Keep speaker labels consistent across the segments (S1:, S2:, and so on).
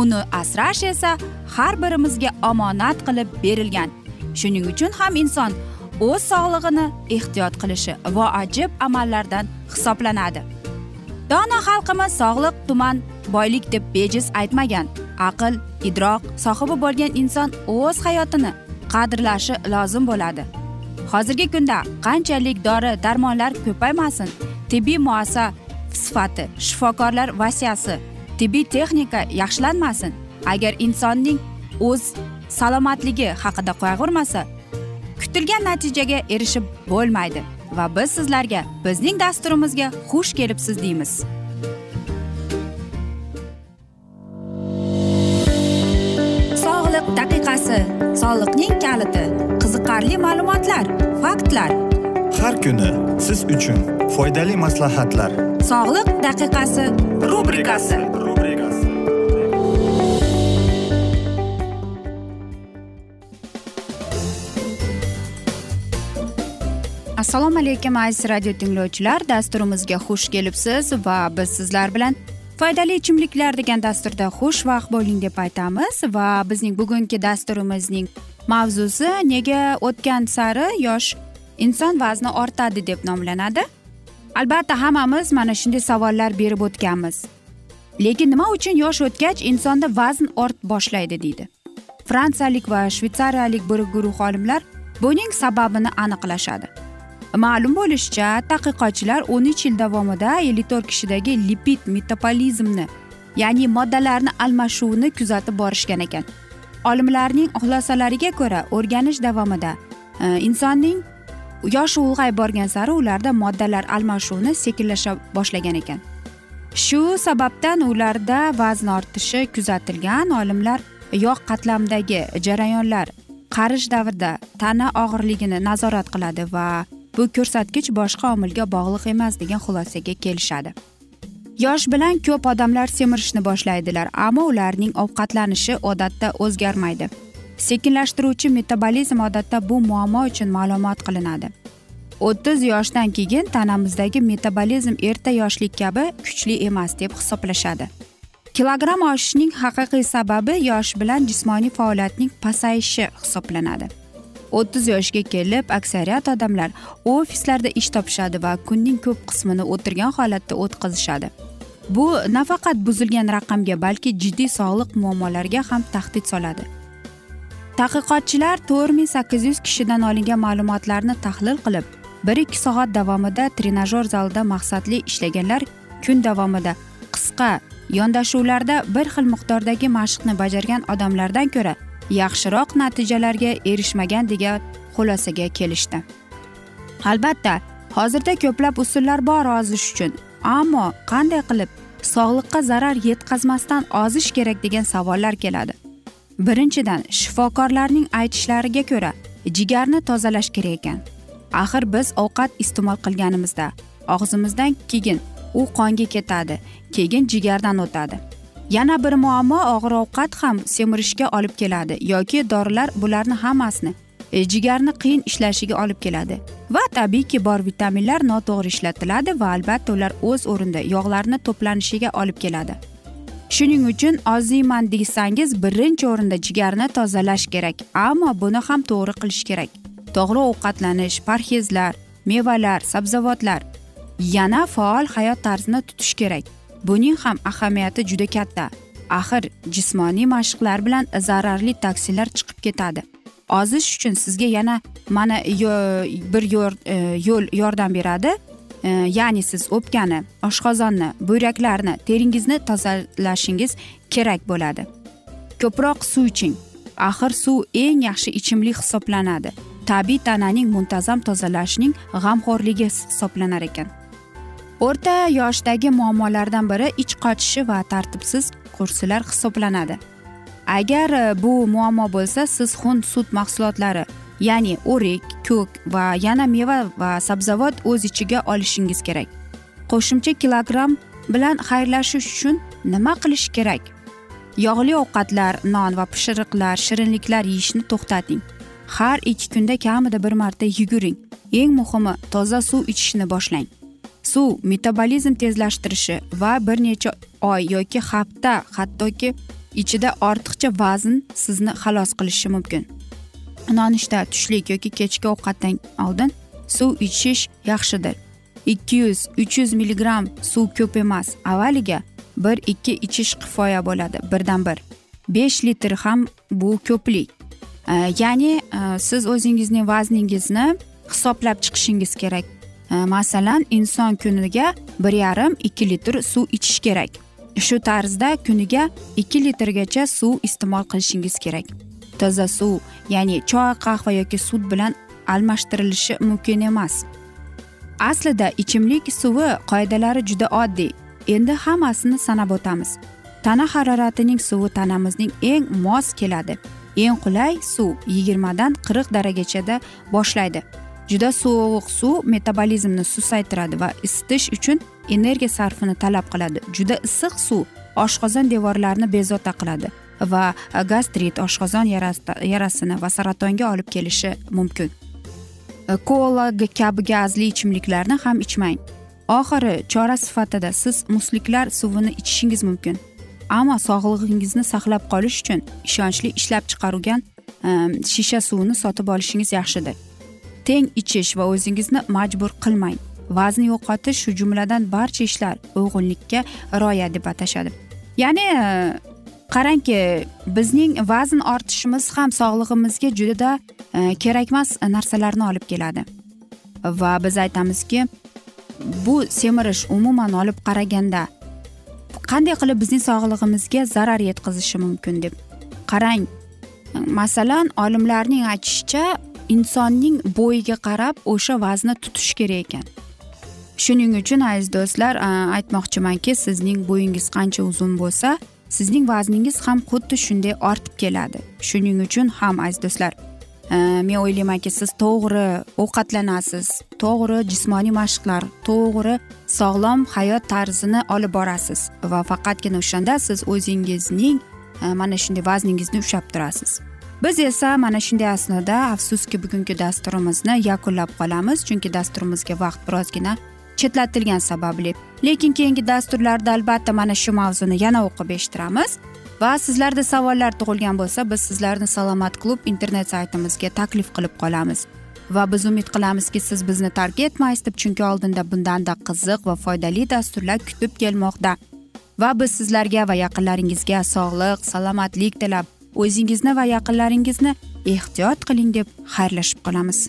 S1: Uni asrash esa har birimizga omonat qilib berilgan. Shuning uchun ham inson o'z sog'lig'ini ehtiyot qilishi voajib amallardan hisoblanadi. Dono xalqimiz sog'liq tuman boylik deb bejiz aytmagan. Aql idroq sohibi bo'lgan inson o'z hayotini qadrlashi lozim bo'ladi. Hozirgi kunda qanchalik dori darmonlar ko'paymasin tibbiy muassa sifati shifokorlar vasiyasi tibbiy texnika yaxshilanmasin. Agar insonning o'z salomatligi haqida qayg'urmasa kutilgan natijaga erishib bo'lmaydi va biz sizlarga bizning dasturimizga xush kelibsiz deymiz. Sog'liq daqiqasi soliqning kaliti qiziqarli ma'lumotlar faktlar.
S2: Har kuni siz uchun foydali maslahatlar.
S1: Sog'liq daqiqasi rubrikasi. Assalomu alaykum aziz radio tinglovchilar. Dasturimizga xush kelibsiz va biz sizlar bilan foydali ichimliklar degan dasturda xushvaqt bo'ling deb aytamiz. Va bizning bugungi dasturimizning mavzusi nega o'tgan sari yosh inson vazni ortadi deb nomlanadi. Albatta hammamiz mana shunday savollar berib o'tganmiz. Lekin nima uchun yosh o'tgach insonda vazn ort boshlaydi deydi. Fransiyalik va shvetsariyalik bir guruh olimlar buning sababini aniqlashadi. Ma'lum bo'lishicha tadqiqotchilar o'n uch yil davomida ellik to'rt kishidagi lipid metabolizmni ya'ni moddalarni almashuvini kuzatib borishgan ekan. Olimlarning xulosalariga ko'ra o'rganish davomida e, insonning yoshi ulg'ayib borgan sari ularda moddalar almashuvini sekinlasha boshlagan ekan. Shu sababdan ularda vazn ortishi kuzatilgan olimlar yog' qatlamidagi jarayonlar qarish davrida tana og'irligini nazorat qiladi va bu ko'rsatkich boshqa omilga bog'liq emas degan xulosaga kelishadi. Yosh bilan ko'p odamlar semirishni boshlaydilar ammo ularning ovqatlanishi odatda o'zgarmaydi. Sekinlashtiruvchi metabolizm odatda bu muammo uchun ma'lumot qilinadi. O'ttiz yoshdan keyin tanamizdagi metabolizm erta yoshlik kabi kuchli emas deb hisoblashadi. Kilogramm oshishning haqiqiy sababi yosh bilan jismoniy faoliyatning pasayishi hisoblanadi. O'ttiz yoshga kelib aksariyat odamlar ofislarda ish topishadi va kunning ko'p qismini o'tirgan holatda o'tkazishadi. Bu nafaqat buzilgan raqamga balki jiddiy sog'liq muammolariga ham tahdid soladi. Tadqiqotchilar to'rt ming sakkiz yuz kishidan olingan ma'lumotlarni tahlil qilib bir ikki soat davomida trenajyor zalida maqsadli ishlaganlar kun davomida qisqa yondashuvlarda bir xil miqdordagi mashqni bajargan odamlardan ko'ra yaxshiroq natijalarga erishmagan degan xulosaga kelishdi. Albatta hozirda ko'plab usullar bor ozish uchun ammo qanday qilib sog'liqqa zarar yetkazmasdan ozish kerak degan savollar keladi. Birinchidan shifokorlarning aytishlariga ko'ra jigarni tozalash kerak ekan. Axir biz ovqat iste'mol qilganimizda og'zimizdan keyin u qonga ketadi keyin jigardan o'tadi. Yana bir muammo og'ir ovqat ham semirishga olib keladi yoki dorilar bularni hammasini e, jigarni qiyin ishlashiga olib keladi. Va tabiiyki bor vitaminlar noto'g'ri ishlatiladi va albatta ular o'z o'rnida yog'larni to'planishiga olib keladi. Shuning uchun oziyman deysangiz birinchi o'rinda jigarni tozalash kerak. Ammo buni ham to'g'ri qilish kerak. To'g'ri ovqatlanish parhezlar mevalar sabzavotlar yana faol hayot tarzini tutish kerak. Buning ham ahamiyati juda katta. Axir jismoniy mashqlar bilan zararli toksinlar chiqib ketadi. Ozish uchun sizga yana mana bir e, yo'l yordam beradi. Ya'ni siz o'pkani oshqozonni buyraklarni teringizni tozalashingiz kerak bo'ladi. Ko'proq suv iching. Axir suv eng yaxshi ichimlik hisoblanadi. Tabiiy tananing muntazam tozalashning g'amxo'rligi hisoblanar ekan. O'rta yoshdagi muammolardan biri ich qochishi va tartibsiz kursilar hisoblanadi. Agar e, bu muammo bo'lsa siz xun sut mahsulotlari ya'ni o'rik ko'k va yana meva va sabzavot o'z ichiga olishingiz kerak. Qo'shimcha kilogramm bilan xayrlashish uchun nima qilish kerak? Yog'li ovqatlar non va pishiriqlar shirinliklar yeyishni to'xtating. Har ikki kunda kamida bir marta yuguring. Eng muhimi toza suv ichishni boshlang. Suv metabolizm tezlashtirishi va bir necha oy yoki hafta hattoki ichida ortiqcha vazn sizni xalos qilishi mumkin. Nonushta tushlik yoki kechki ovqatdan oldin suv ichish yaxshidir. Ikki yuz uch yuz milligramm suv ko'p emas avvaliga bir ikki ichish kifoya bo'ladi birdan bir besh litr ham bu ko'plik. Ya'ni e, siz o'zingizning vazningizni hisoblab chiqishingiz kerak. Masalan inson kuniga bir yarim ikki litr suv ichish kerak. Shu tarzda kuniga ikki litrgacha suv iste'mol qilishingiz kerak. Toza suv ya'ni choy qahva yoki sut bilan almashtirilishi mumkin emas. Aslida ichimlik suvi qoidalari juda oddiy. Endi hammasini sanab o'tamiz. Tana haroratining suvi tanamizning eng mos keladi. Eng qulay suv yigirmadan qirq daragachada boshlaydi. Juda sovuq suv metabolizmni susaytiradi va isitish uchun energiya sarfini talab qiladi. Juda issiq suv oshqozon devorlarini bezovta qiladi. Va gastrit oshqozon yarasini va saratonga olib kelishi mumkin. Kola kabi gazli ichimliklarni ham ichmang. Oxiri chora sifatida siz musliklar suvini ichishingiz mumkin. Ammo sog'lig'ingizni saqlab qolish uchun ishonchli ishlab chiqarilgan ehm, shisha suvni sotib olishingiz yaxshidir. Teng ichish va o'zingizni majbur qilmang. Vazni yo'qotish shu jumladan barcha ishlar uyg'unlikka rioya deb atashadi. Ya'ni qarangki bizning vazn ortishimiz ham sog'lig'imizga juda e, kerakmas e, narsalarni olib keladi. Va biz aytamizki bu semirish umuman olib qaraganda qanday qilib bizning sog'lig'imizga zarar yetkazishi mumkin deb. Qarang masalan olimlarning aytishicha insonning bo'yiga qarab o'sha vazni tutish kerak ekan. Shuning uchun aziz do'stlar e, aytmoqchimanki sizning bo'yingiz qancha uzun bo'lsa sizning vazningiz ham xuddi shunday ortib keladi. Shuning uchun ham aziz do'stlar e, men o'ylaymanki siz to'g'ri ovqatlanasiz to'g'ri jismoniy mashqlar to'g'ri sog'lom hayot tarzini olib borasiz va faqatgina o'shanda siz o'zingizning e, mana shunday vazningizni ushlab turasiz. Biz esa mana shunday asnoda afsuski bugungi dasturimizni yakunlab qolamiz chunki dasturimizga vaqt birozgina chetlatilgani sababli. Lekin keyingi dasturlarda albatta mana shu mavzuni yana o'qib eshittiramiz. Va sizlarda savollar tug'ilgan bo'lsa biz sizlarni salomat klub internet saytimizga taklif qilib qolamiz. Va biz umid qilamizki siz bizni tark etmaysiz deb chunki oldinda bundanda qiziq va foydali dasturlar kutib kelmoqda. Va biz sizlarga va yaqinlaringizga sog'lik salomatlik tilab o'zingizni va yaqinlaringizni ehtiyot qiling deb xayrlashib qolamiz.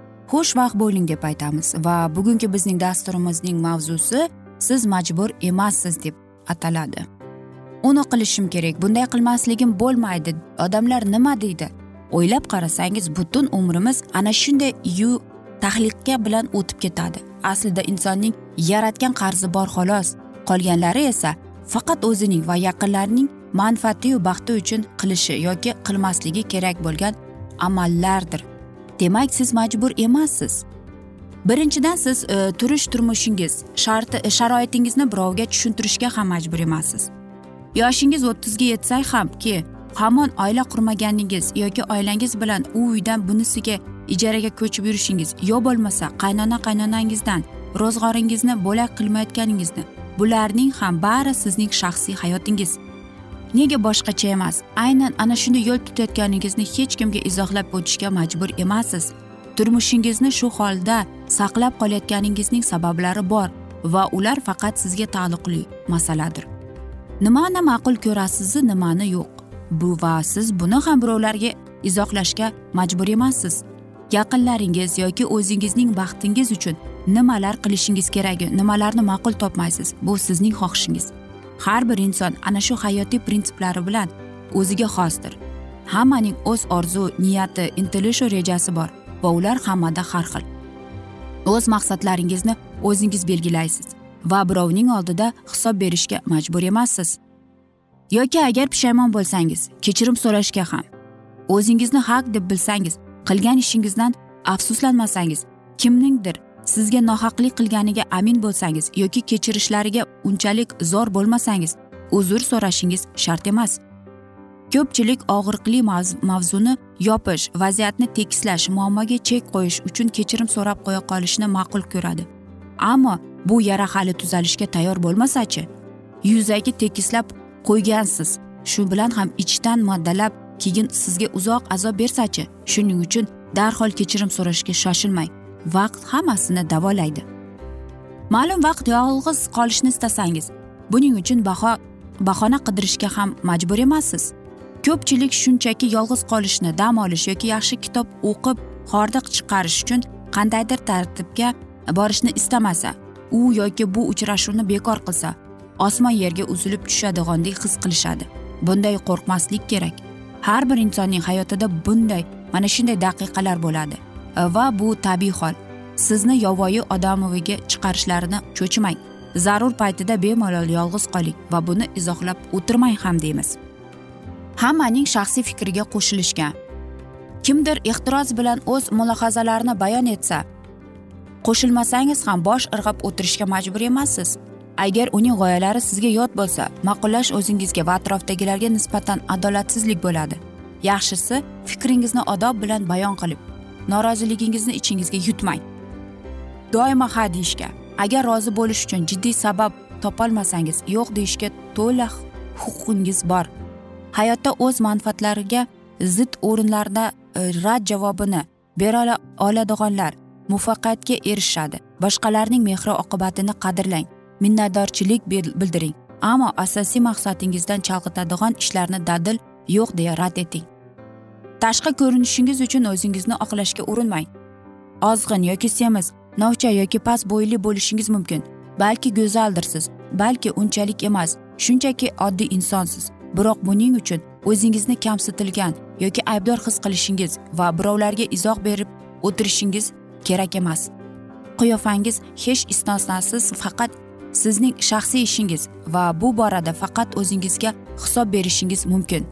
S1: xushvaqt bo'ling deb aytamiz. Va bugungi bizning dasturimizning mavzusi siz majbur emassiz deb ataladi. Uni qilishim kerak bunday qilmasligim bo'lmaydi. Odamlar nima deydi? O'ylab qarasangiz butun umrimiz ana shunday yu tahlika bilan o'tib ketadi. Aslida insonning yaratgan qarzi bor xolos. Qolganlari esa faqat o'zining va yaqinlarining manfaatiyu baxti uchun qilishi yoki qilmasligi kerak bo'lgan amallardir. Demak siz majbur emassiz. Birinchidan siz e, turish turmushingiz sharti e, sharoitingizni birovga tushuntirishga ham majbur emassiz. Yoshingiz o'ttizga yetsa hamki hamon oila qurmaganingiz yoki oilangiz bilan u uydan bunisiga ijaraga ko'chib yurishingiz yo bo'lmasa qaynona qaynonangizdan ro'zg'oringizni bo'lak qilmayotganingizni bularning ham bari sizning shaxsiy hayotingiz. Nega boshqacha emas? Aynan ana shunday yo'l tutayotganingizni hech kimga izohlab o'tishga majbur emassiz. Turmushingizni shu holda saqlab qolayotganingizning sabablari bor va ular faqat sizga taalluqli masaladir. Nimani ma'qul ko'rasiz nimani yo'q. Bu va siz buni ham birovlarga izohlashga majbur emassiz. Yaqinlaringiz yoki o'zingizning baxtingiz uchun nimalar qilishingiz kerak nimalarni ma'qul topmaysiz? Bu sizning xohishingiz. Har bir inson ana shu hayotiy prinsiplari bilan o'ziga xosdir. Hammaning o'z orzu niyati intilish rejasi bor va ular hammada har xil. O'z maqsadlaringizni o'zingiz belgilaysiz va birovning oldida hisob berishga majbur emassiz. Yoki agar pushaymon bo'lsangiz kechirim so'rashga ham o'zingizni haq deb bilsangiz qilgan ishingizdan afsuslanmasangiz kimningdir sizga nohaqlik qilganiga amin bo'lsangiz yoki kechirishlariga unchalik zo'r bo'lmasangiz uzr so'rashingiz shart emas. Ko'pchilik og'riqli mavzuni yopish vaziyatni tekislash muammoga chek qo'yish uchun kechirim so'rab qo'ya qolishni ma'qul ko'radi. Ammo bu yara hali tuzalishga tayyor bo'lmasachi? Yuzaki tekislab qo'ygansiz. Shu bilan ham ichdan moddalab keyin sizga uzoq azob bersachi? Shuning uchun darhol kechirim so'rashga shoshilmang. Vaqt hammasini davolaydi. Ma'lum vaqt yolg'iz qolishni istasangiz buning uchun baho bahona qidirishga ham majbur emassiz. Ko'pchilik shunchaki yolg'iz qolishni dam olish yoki yaxshi kitob o'qib hordiq chiqarish uchun qandaydir tartibga borishni istamasa u yoki bu uchrashuvni bekor qilsa osmon yerga uzilib tushadigandek his qilishadi. Bunday qo'rqmaslik kerak. Har bir insonning hayotida bunday mana shunday daqiqalar bo'ladi. Va bu tabiiy hol. Sizni yovvoyi odamoviga chiqarishlarini cho'chimang. Zarur paytida bemalol yolg'iz qoling va buni izohlab o'tirmang ham deymiz. Hammaning shaxsiy fikriga qo'shilishgan. Kimdir ehtiroz bilan o'z mulohazalarini bayon etsa qo'shilmasangiz ham bosh irg'ab o'tirishga majbur emassiz. Agar uning g'oyalari sizga yot bo'lsa ma'qullash o'zingizga va atrofdagilarga nisbatan adolatsizlik bo'ladi. Yaxshisi fikringizni odob bilan bayon qilib noroziligingizni ichingizga yutmang. Doimo ha deyishga agar rozi bo'lish uchun jiddiy sabab topolmasangiz yo'q deyishga to'la huquqingiz bor. Hayotda o'z manfaatlariga zid o'rinlarda e, rad javobini bera oladiganlar muvaffaqiyatga erishadi. Boshqalarning mehri oqibatini qadrlang minnatdorchilik bildiring. Ammo asosiy maqsadingizdan chalg'itadigan ishlarni dadil yo'q deya rad eting. Tashqi ko'rinishingiz uchun o'zingizni oqlashga urinmang. Ozg'in yoki semiz novcha yoki past bo'yli bo'lishingiz mumkin. Balki go'zaldirsiz balki unchalik emas shunchaki oddiy insonsiz. Biroq buning uchun o'zingizni kamsitilgan yoki aybdor his qilishingiz va birovlarga izoh berib o'tirishingiz kerak emas. Qiyofangiz hech istisnosiz faqat sizning shaxsiy ishingiz va bu borada faqat o'zingizga hisob berishingiz mumkin.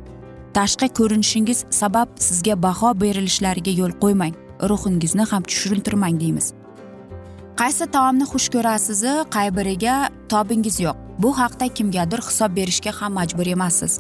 S1: Tashqi ko'rinishingiz sabab sizga baho berilishlariga yo'l qo'ymang. Ruhingizni ham tushuntirmang deymiz. Qaysi taomni xush ko'rasiz qay biriga tobingiz yo'q. Bu haqda kimgadir hisob berishga ham majbur emassiz.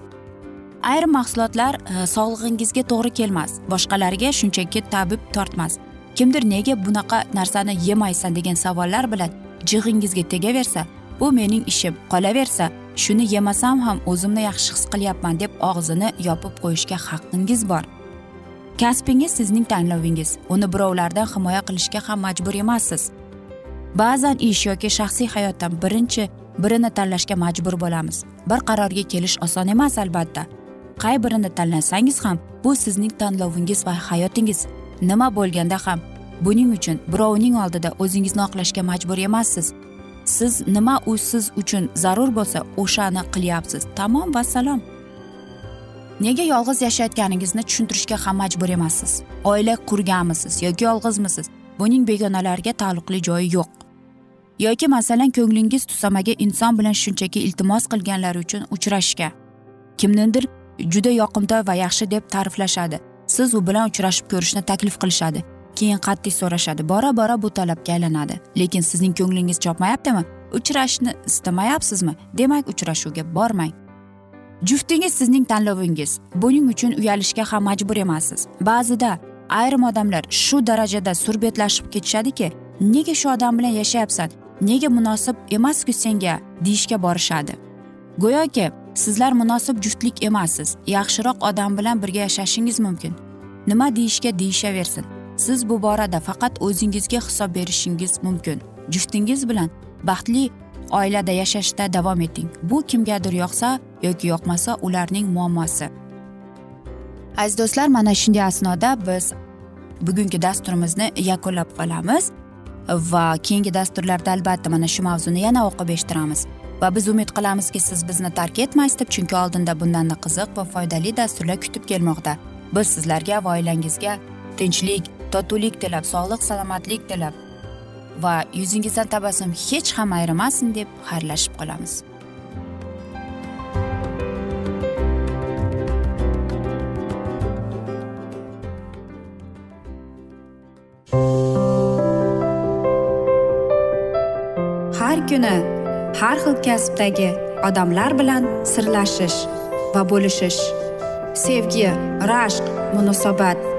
S1: Ayrim mahsulotlar e, sog'lig'ingizga to'g'ri kelmas. Boshqalarga shunchaki tabib tortmas. Kimdir nega bunaqa narsani yemaysan degan savollar bilan jig'ingizga tegaversa bu mening ishim qolaversa shuni yemasam ham o'zimni yaxshi his qilyapman deb og'zini yopib qo'yishga haqqingiz bor. Kasbingiz sizning tanlovingiz. Uni birovlardan himoya qilishga ham majbur emassiz. Ba'zan ish yoki shaxsiy hayotdan birinchi birini tanlashga majbur bo'lamiz. Bir qarorga kelish oson emas albatta. Qay birini tanlasangiz ham bu sizning tanlovingiz va hayotingiz. Nima bo'lganda ham buning uchun birovning oldida o'zingizni oqlashga majbur emassiz. Siz nima u siz uchun zarur bo'lsa o'shani qilyapsiz. Tamom vassalom nega yolg'iz yashayotganingizni tushuntirishga ham majbur emassiz? Oila qurganmisiz yoki yolg'izmisiz? Buning begonalarga taalluqli joyi yo'q. Yoki masalan ko'nglingiz tusamaga inson bilan shunchaki iltimos qilganlari uchun uchrashishga. Kimnidir juda yoqimtoy va yaxshi deb ta'riflashadi. Siz u bilan uchrashib ko'rishni taklif qilishadi. Keyin qat'iy so'rashadi. Bora bora bu talabga aylanadi. Lekin sizning ko'nglingiz chopmayaptimi? Uchrashishni istamayapsizmi? Demak uchrashuvga bormang. Juftingiz sizning tanlovingiz. Buning uchun uyalishga ham majbur emassiz. Ba'zida ayrim odamlar shu darajada surbetlashib ketishadiki nega shu odam bilan yashayapsan? Nega munosib emasku senga? deyishga borishadi. Go'yoki sizlar munosib juftlik emassiz. Yaxshiroq odam bilan birga yashashingiz mumkin. Nima deyishga deyishaversin. Siz bu borada faqat o'zingizga hisob berishingiz mumkin. Juftingiz bilan baxtli oilada yashashda davom eting. Bu kimgadir yoqsa yoki yoqmasa ularning muammosi. Aziz do'stlar mana shunday asnoda biz bugungi dasturimizni yakunlab qolamiz va keyingi dasturlarda albatta mana shu mavzuni yana o'qib eshittiramiz. Va biz umid qilamizki siz bizni tark etmaysiz deb chunki oldinda bundanda qiziq va foydali dasturlar kutib kelmoqda. Biz sizlarga va oilangizga tinchlik totuvlik tilab sog'lik salomatlik tilab va yuzingizdan tabassum hech ham ayrimasin deb xayrlashib qolamiz. Har kuni har xil kasbdagi odamlar bilan sirlashish va bo'lishish sevgi rashq munosabat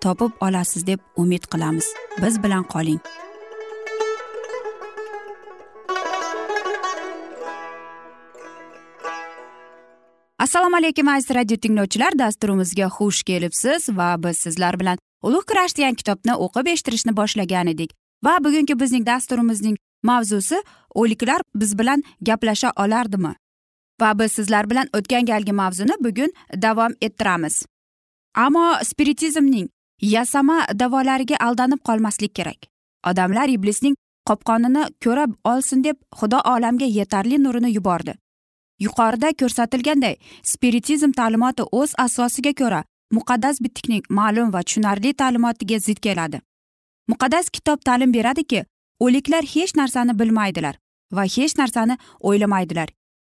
S1: topib olasiz deb umid qilamiz. Biz bilan qoling. Assalomu alaykum aziz radio tinglovchilar. Dasturimizga xush kelibsiz va biz sizlar bilan ulug' kurash degan kitobni o'qib eshittirishni boshlagan edik. Va bugungi bizning dasturimizning mavzusi o'liklar biz bilan gaplasha olardimi? Va biz sizlar bilan o'tgan galgi mavzuni bugun davom ettiramiz. Ammo spiritizmning yasama davolariga aldanib qolmaslik kerak. Odamlar iblisning qopqonini ko'ra olsin deb xudo olamga yetarli nurini yubordi. Yuqorida ko'rsatilganday spiritizm ta'limoti o'z asosiga ko'ra muqaddas bitikning ma'lum va tushunarli ta'limotiga zid keladi. Muqaddas kitob ta'lim beradiki o'liklar hech narsani bilmaydilar va hech narsani o'ylamaydilar.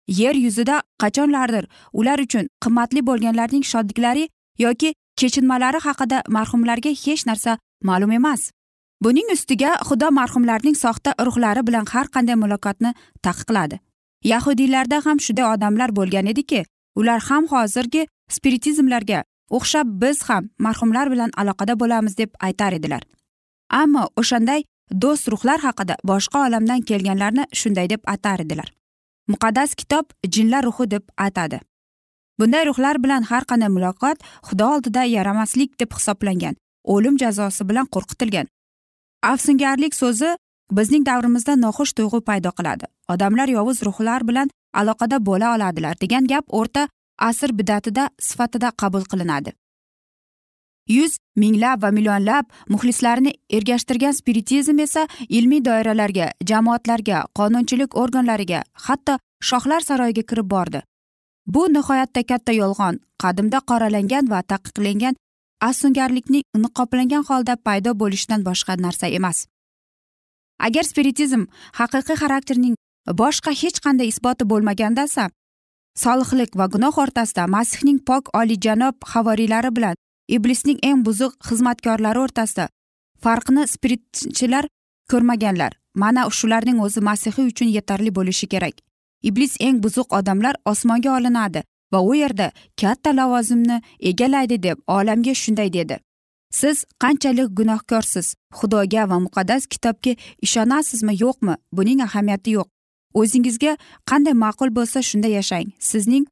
S1: Yer yuzida qachonlardir ular uchun qimmatli bo'lganlarning shodliklari yoki chechinmalari haqida marhumlarga hech narsa ma'lum emas. Buning ustiga xudo marhumlarning soxta ruhlari bilan har qanday muloqotni taqiqladi yahudiylarda ham shunday odamlar bo'lgan ediki ular ham hozirgi spiritizmlarga o'xshab biz ham marhumlar bilan aloqada bo'lamiz deb aytar edilar. Ammo o'shanday do'st ruhlar haqida boshqa olamdan kelganlarni shunday deb atar edilar. Muqaddas kitob jinlar ruhi deb atadi. Bunday ruhlar bilan har qanday muloqot xudo oldida yaramaslik deb hisoblangan o'lim jazosi bilan qo'rqitilgan. Afsungarlik so'zi bizning davrimizda noxush tuyg'u paydo qiladi. Odamlar yovuz ruhlar bilan aloqada bo'la oladilar degan gap o'rta asr bidatida sifatida qabul qilinadi. Yuz minglab va millionlab muxlislarini ergashtirgan spiritizm esa ilmiy doiralarga jamoatlarga qonunchilik organlariga hatto shohlar saroyiga kirib bordi. Bu nihoyatda katta yolg'on qadimda qoralangan va taqiqlangan afsungarlikning niqoblangan holda paydo bo'lishidan boshqa narsa emas. Agar spiritizm haqiqiy xarakterning boshqa hech qanday isboti bo'lmagandasa solihlik va gunoh o'rtasida masihning pok oliyjanob havoriylari bilan iblisning eng buzuq xizmatkorlari o'rtasida farqni spiritchilar ko'rmaganlar. Mana shularning o'zi masihiy uchun yetarli bo'lishi kerak. Iblis eng buzuq odamlar osmonga olinadi va u yerda katta lavozimni egallaydi deb olamga shunday dedi. Siz qanchalik gunohkorsiz? Xudoga va muqaddas kitobga ishonasizmi yo'qmi? Buning ahamiyati yo'q. O'zingizga qanday ma'qul bo'lsa shunda yashang. Sizning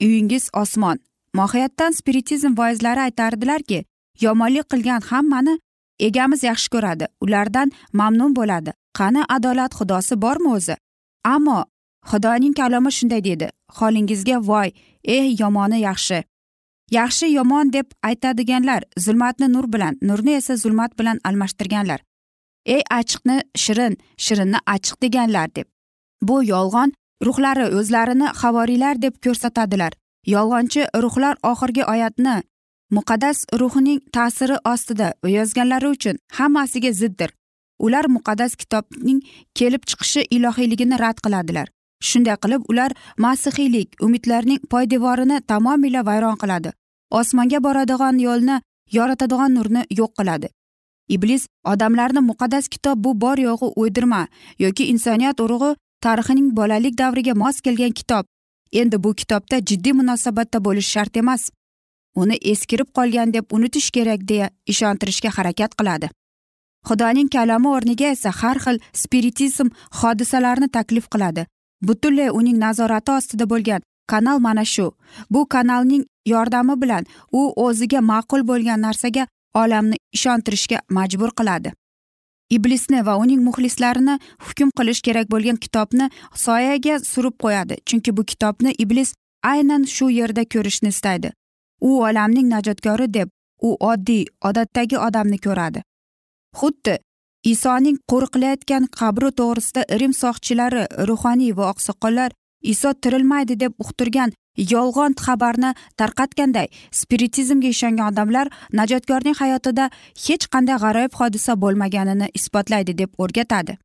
S1: uyingiz osmon. Mohiyatdan spiritizm voizlari aytardilarki yomonlik qilgan hammani egamiz yaxshi ko'radi. Ulardan mamnun bo'ladi. Qani adolat xudosi bormi o'zi? Ammo xudoning kalomi shunday dedi. Holingizga voy ey yomoni yaxshi. Yaxshi yomon deb aytadiganlar zulmatni nur bilan nurni esa zulmat bilan almashtirganlar. Ey achchiqni shirin shirinni achchiq deganlar deb. Bu yolg'on ruhlari o'zlarini havoriylar deb ko'rsatadilar. Yolg'onchi ruhlar oxirgi oyatni muqaddas ruhning ta'siri ostida yozganlari uchun hammasiga ziddir. Ular muqaddas kitobning kelib chiqishi ilohiyligini rad qiladilar. Shunday qilib ular masihiylik umidlarning poydevorini tamomila vayron qiladi. Osmonga boradigan yo'lni yoritadigan nurni yo'q qiladi. Iblis odamlarni muqaddas kitob bu bor yo'g'i o'ydirma yoki insoniyat urug'i tarixining bolalik davriga mos kelgan kitob endi bu kitobda jiddiy munosabatda bo'lish shart emas. Uni eskirib qolgan deb unutish kerak deya ishontirishga harakat qiladi. Xudoning kalami o'rniga esa har xil spiritizm hodisalarini taklif qiladi. Butunlay uning nazorati ostida bo'lgan kanal mana shu. Bu kanalning yordami bilan u o'ziga ma'qul bo'lgan narsaga olamni ishontirishga majbur qiladi. Iblisni va uning muxlislarini hukm qilish kerak bo'lgan kitobni soyaga surib qo'yadi chunki bu kitobni iblis aynan shu yerda ko'rishni istaydi. U olamning najotkori deb u oddiy odatdagi odamni ko'radi. Xuddi isoning qo'riqlayotgan qabri to'g'risida rim soqchilari ruhoniy va oqsoqollar iso tirilmaydi deb uqtirgan yolg'on xabarni tarqatganday spiritizmga ishongan odamlar najotkorning hayotida hech qanday g'aroyib hodisa bo'lmaganini isbotlaydi deb o'rgatadi.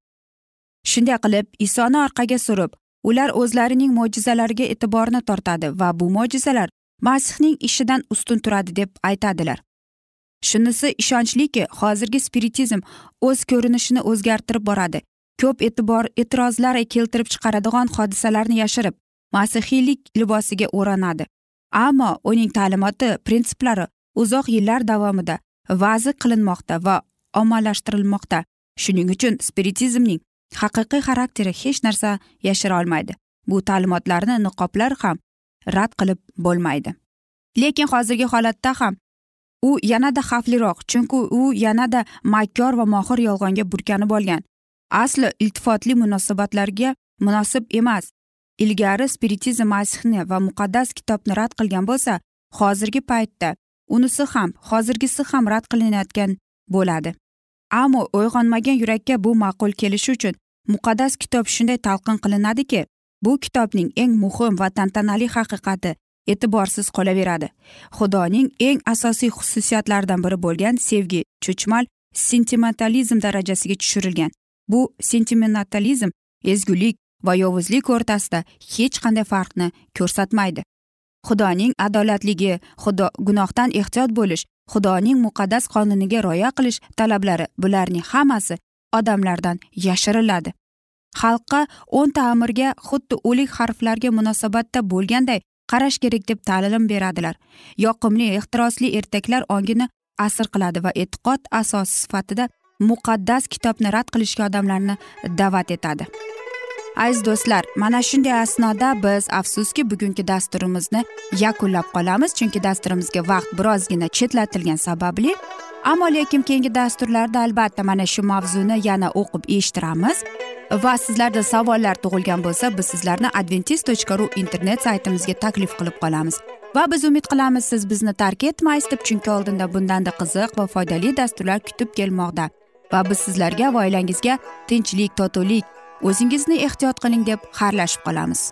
S1: Shunday qilib isoni orqaga surib ular o'zlarining mo'jizalariga e'tiborni tortadi va bu mo'jizalar masihning ishidan ustun turadi deb aytadilar. Shunisi ishonchliki hozirgi spiritizm o'z ko'rinishini o'zgartirib boradi. Ko'p e'tibor e'tirozlar keltirib chiqaradigan hodisalarni yashirib masihiylik libosiga o'ranadi. Ammo uning ta'limoti prinsiplari uzoq yillar davomida va'zi qilinmoqda va ommalashtirilmoqda. Shuning uchun spiritizmning haqiqiy xarakteri hech narsa yashira olmaydi. Bu ta'limotlarni niqoblar ham rad qilib bo'lmaydi. Lekin hozirgi holatda ham u yanada xavfliroq chunki u yanada makkor va mohir yolg'onga burkanib olgan. Asli iltifotli munosabatlarga munosib emas. Ilgari spiritizm masihni va muqaddas kitobni rad qilgan bo'lsa hozirgi paytda unisi ham hozirgisi ham rad qilinayotgan bo'ladi. Ammo uyg'onmagan yurakka bu ma'qul kelishi uchun muqaddas kitob shunday talqin qilinadiki bu kitobning eng muhim va tantanali haqiqati e'tiborsiz qolaveradi. Xudoning eng asosiy xususiyatlaridan biri bo'lgan sevgi cho'chmal sentimentalizm darajasiga tushirilgan. Bu sentimentalizm ezgulik va yovuzlik o'rtasida hech qanday farqni ko'rsatmaydi. Xudoning adolatligi xudo gunohdan ehtiyot bo'lish xudoning muqaddas qonuniga rioya qilish talablari bularning hammasi odamlardan yashiriladi. Xalqqa o'nta amirga xuddi o'lik harflarga munosabatda bo'lganday qarash kerak deb ta'lim beradilar. Yoqimli ehtirosli ertaklar ongini asr qiladi va e'tiqod asosi sifatida muqaddas kitobni rad qilishga odamlarni da'vat etadi. Aziz do'stlar mana shunday asnoda biz afsuski bugungi dasturimizni yakunlab qolamiz chunki dasturimizga vaqt birozgina chetlatilgani sababli. Ammo lekin keyingi dasturlarda albatta mana shu mavzuni yana o'qib eshittiramiz. Va sizlarda savollar tug'ilgan bo'lsa biz sizlarni adventis tochka ru internet saytimizga taklif qilib qolamiz. Va biz umid qilamiz siz bizni tark etmaysiz deb chunki oldinda bundanda qiziq va foydali dasturlar kutib kelmoqda. Va biz sizlarga va oilangizga tinchlik totuvlik o'zingizni ehtiyot qiling deb xayrlashib qolamiz.